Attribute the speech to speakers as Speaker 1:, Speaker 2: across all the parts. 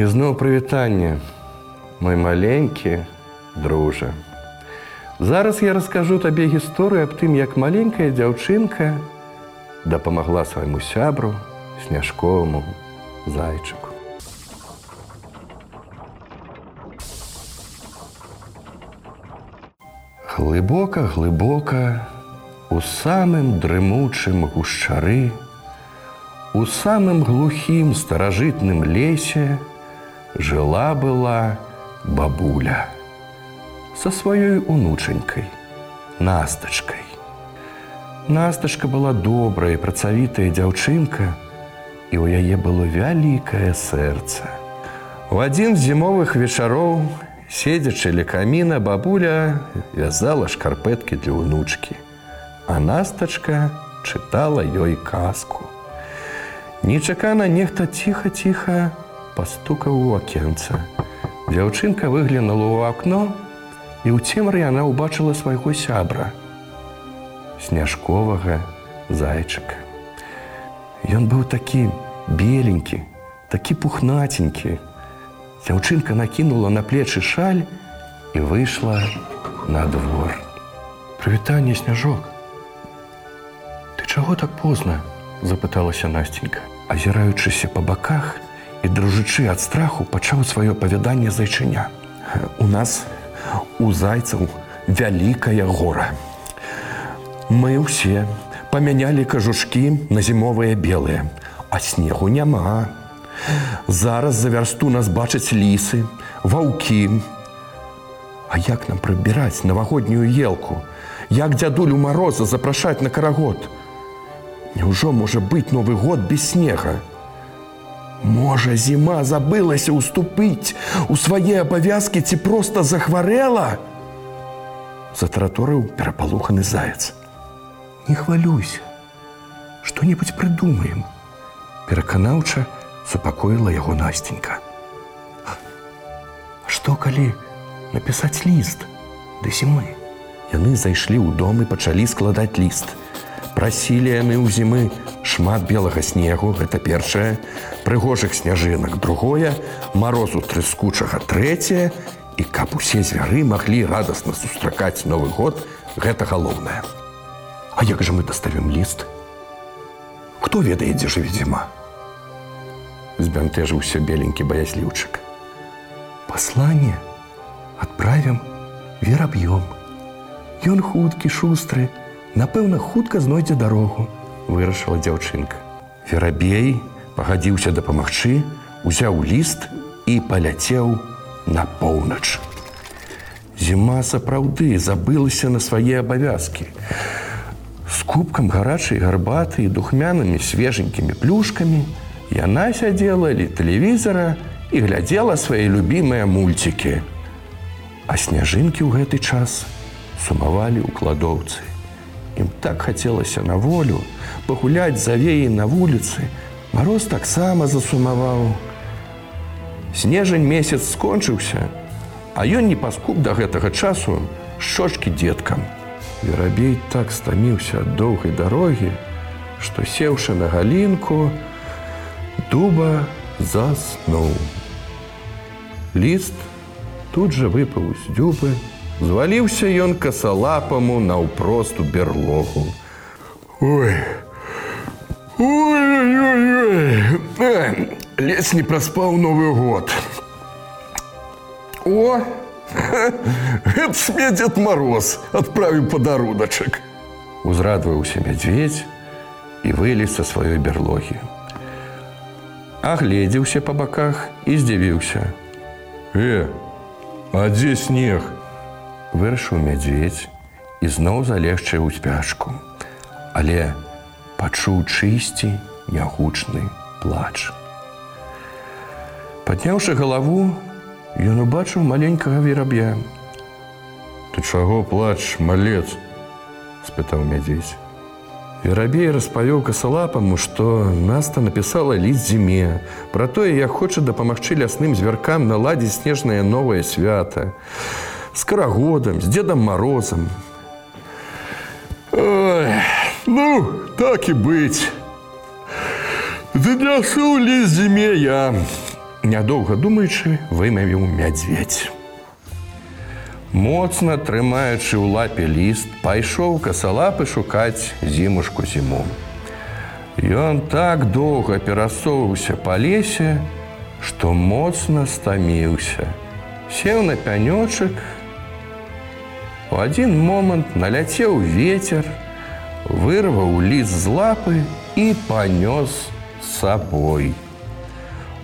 Speaker 1: Ізноў прывітанне, мой маленькі дружа. Зараз я раскажу табе гісторыю аб тым, як маленькая дзяўчынка дапамагла свайму сябру сняжковаму зайчыку. Глыбока, глыбока, у самым дрымучым гушчары, у самым глухім старажытным лесе жыла была бабуля со сваёй унучанькай, настачкай. Настачка была добрая, працавітая дзяўчынка, і ў яе было вялікае сэрца. У адзін з зімовых вечароў, седзячы ля каміна, бабуля вязала шкарпэткі для ўнучкі, а настачка чытала ёй казку. Нечакана нехта ціха-ціха пастукаў у акенца. Дзяўчынка выглянула ў акно, і ў цемры яна ўбачыла свайго сябра, сняжковага зайчыка. Ён быў такі беленькі, такі пухнаценькі. Дзяўчынка накінула на плечы шаль і выйшла на двор. Прывітанне сняжок. Ты чаго так позна? запыталася Насценька, азіраючыся па баках і дружычы ад страху пачаў сваё павяданне зайчыня. У нас у зайцаў вялікая гора. Мы ўсе памянялі кажушкі на зімовыя белыя, а снегу няма. Зараз за вярсту нас бачаць лісы, ваўкі. А як нам прыбіраць навагоднюю елку, як дзядулю мароза запрашаць на карагод? Няўжо можа быць новы год без снега? Можа, зіма забылася ўступіць у свае абавязкі ці проста захварэла? Затараторыў перапалуханы заяц. Не хвалюйся, што-небудзь прыдумаем. Пераканаўча супакоіла яго насценька. Што калі напісаць ліст да зімы? Яны зайшлі ў дом і пачалі складаць ліст. Прасілі яны ў зімы шмат белага снегу, гэта першае, прыгожых сняжынак, другое, марозу трыскучага трэцяе, і каб усе звяры маглі радасна сустракаць новы год, гэта галоўнае. А як жа мы даставім ліст? Хто ведае, дзе жыве зіма? Збянтэжыўся беленькі баясліўчык. Пасланне адправім вераб'ём. Ён хуткі шустры, напэўна, хутка знойдзе дарогу, вырашыла дзяўчынка. Верабей пагадзіўся дапамагчы, узяў ліст і паляцеў на поўнач. Зіма сапраўды забылася на свае абавязкі. З кубкам гарачай гарбаты і духмянымі свеженькімі плюшкамі яна сядзела ля тэлевізара і глядзела свае любімыя мульцікі. А сняжынкі ў гэты час сумавалі ў кладоўцы. Так хацелася на волю пагуляць за веі на вуліцы. Мароз таксама засумаваў. Снежань месяц скончыўся, а ён не паскуп да гэтага часу шчочкі деткам. Верабей так стаміўся ад доўгай дарогі, што сеўшы на галінку, дуба заснуў. Ліст тут жа выпаў з дзюбы, зваліўся ён касалапаму наўпросту берлогу. Ой! Ой-ой-ой! Лес не праспаў новы год. О! Гэта смедзед мароз, адправіў падарудачак. Узрадваўся мядзведь і вылез са сваёй берлогі. Агледзеўся па баках і здзівіўся. Э, а дзе снег? Вырашыў мядзведь і зноў залегчы ў спячку. Але пачуў чысці нягучны плач. Падняўшы галаву, ён убачыў маленькага вераб'я. Ты чаго плач, малец? спытаў мядзець. Верабей распавёў касалапаму, што наста напісала ліст зіме, пра тое, як хоча дапамагчы лясным звяркам наладзіць снежнае новае свята, з карагодам, з дзедам марозам. Ой, ну, так і быць. Ды нясу ліст зіме я. Нядоўга думаючы, вымавіў мядзведь. Моцна трымаючы ў лапе ліст, пайшоў касалапы шукаць зімушку зіму. Ён так доўга перасоўваўся па лесе, што моцна стаміўся. Сеў на пянёчак. У адзін момант наляцеў ветер, вырваў ліст з лапы і панёс сабой.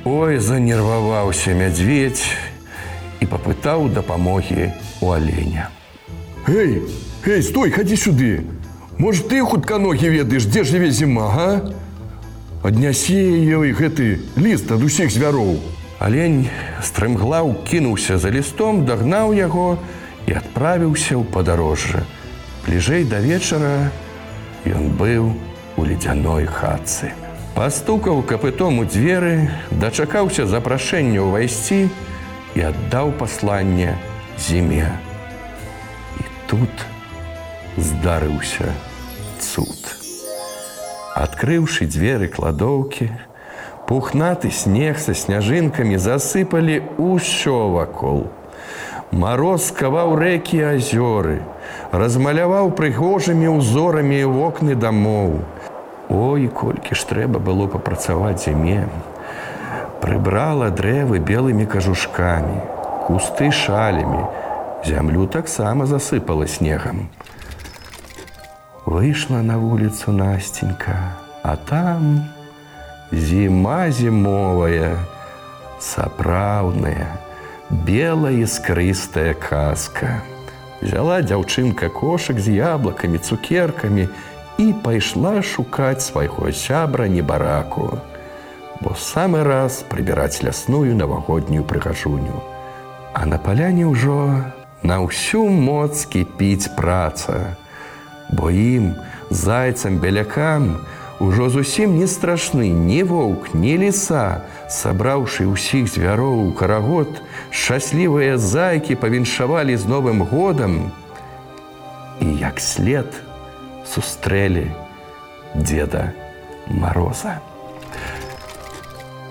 Speaker 1: Ой, занерваваўся мядзведь і папытаў дапамогі у аленя.
Speaker 2: Эй, эй, стой, хадзі сюды. Может, ты хутканогі ведаеш, дзе жыве зіма, га? Аднясе ёй гэты ліст ад усіх звяроў.
Speaker 1: Алень стрымглаў кінуўся за лістом, дагнаў яго і адправіўся ў падарожжа. Бліжэй да вечара ён быў у ледзяной хатцы. Пастукаў капытом у дзверы, дачакаўся запрашэння ўвайсці і аддаў пасланне зіме. І тут здарыўся цуд. Адкрыўшы дзверы кладоўкі, пухнаты снег са сняжынкамі засыпалі ўсё вакол. Мароз каваў рэкі азёры, размаляваў прыгожымі ўзорамі вокны дамоў. Ой, колькі ж трэба было папрацаваць зіме. Прыбрала дрэвы белымі кажушкамі, кусты шалямі, зямлю таксама засыпала снегам. Выйшла на вуліцу Насценька, а там зіма зімовая, сапраўдная, белая іскрыстая казка. Взяла дзяўчынка кошак з яблакамі, цукеркамі і пайшла шукаць свайго сябра небараку, бо самы раз прыбіраць лясную навагоднюю прыгажуню. А на паляне ўжо на ўсю моц кіпіць праца, бо ім зайцам бялякам ужо зусім не страшны ні воўк, ні ліса, сабраўшы ўсіх звяроў у карагод, шчаслівыя зайкі павіншавалі з новым годам і як след сустрэлі деда мороза.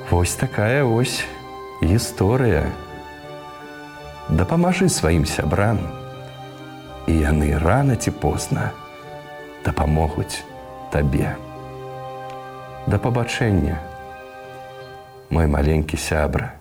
Speaker 1: Вось такая ось гісторыя, дапамажы сваім сябрам і яны рана ці позна дапамогуць табе да пабачэння мой маленькі сябра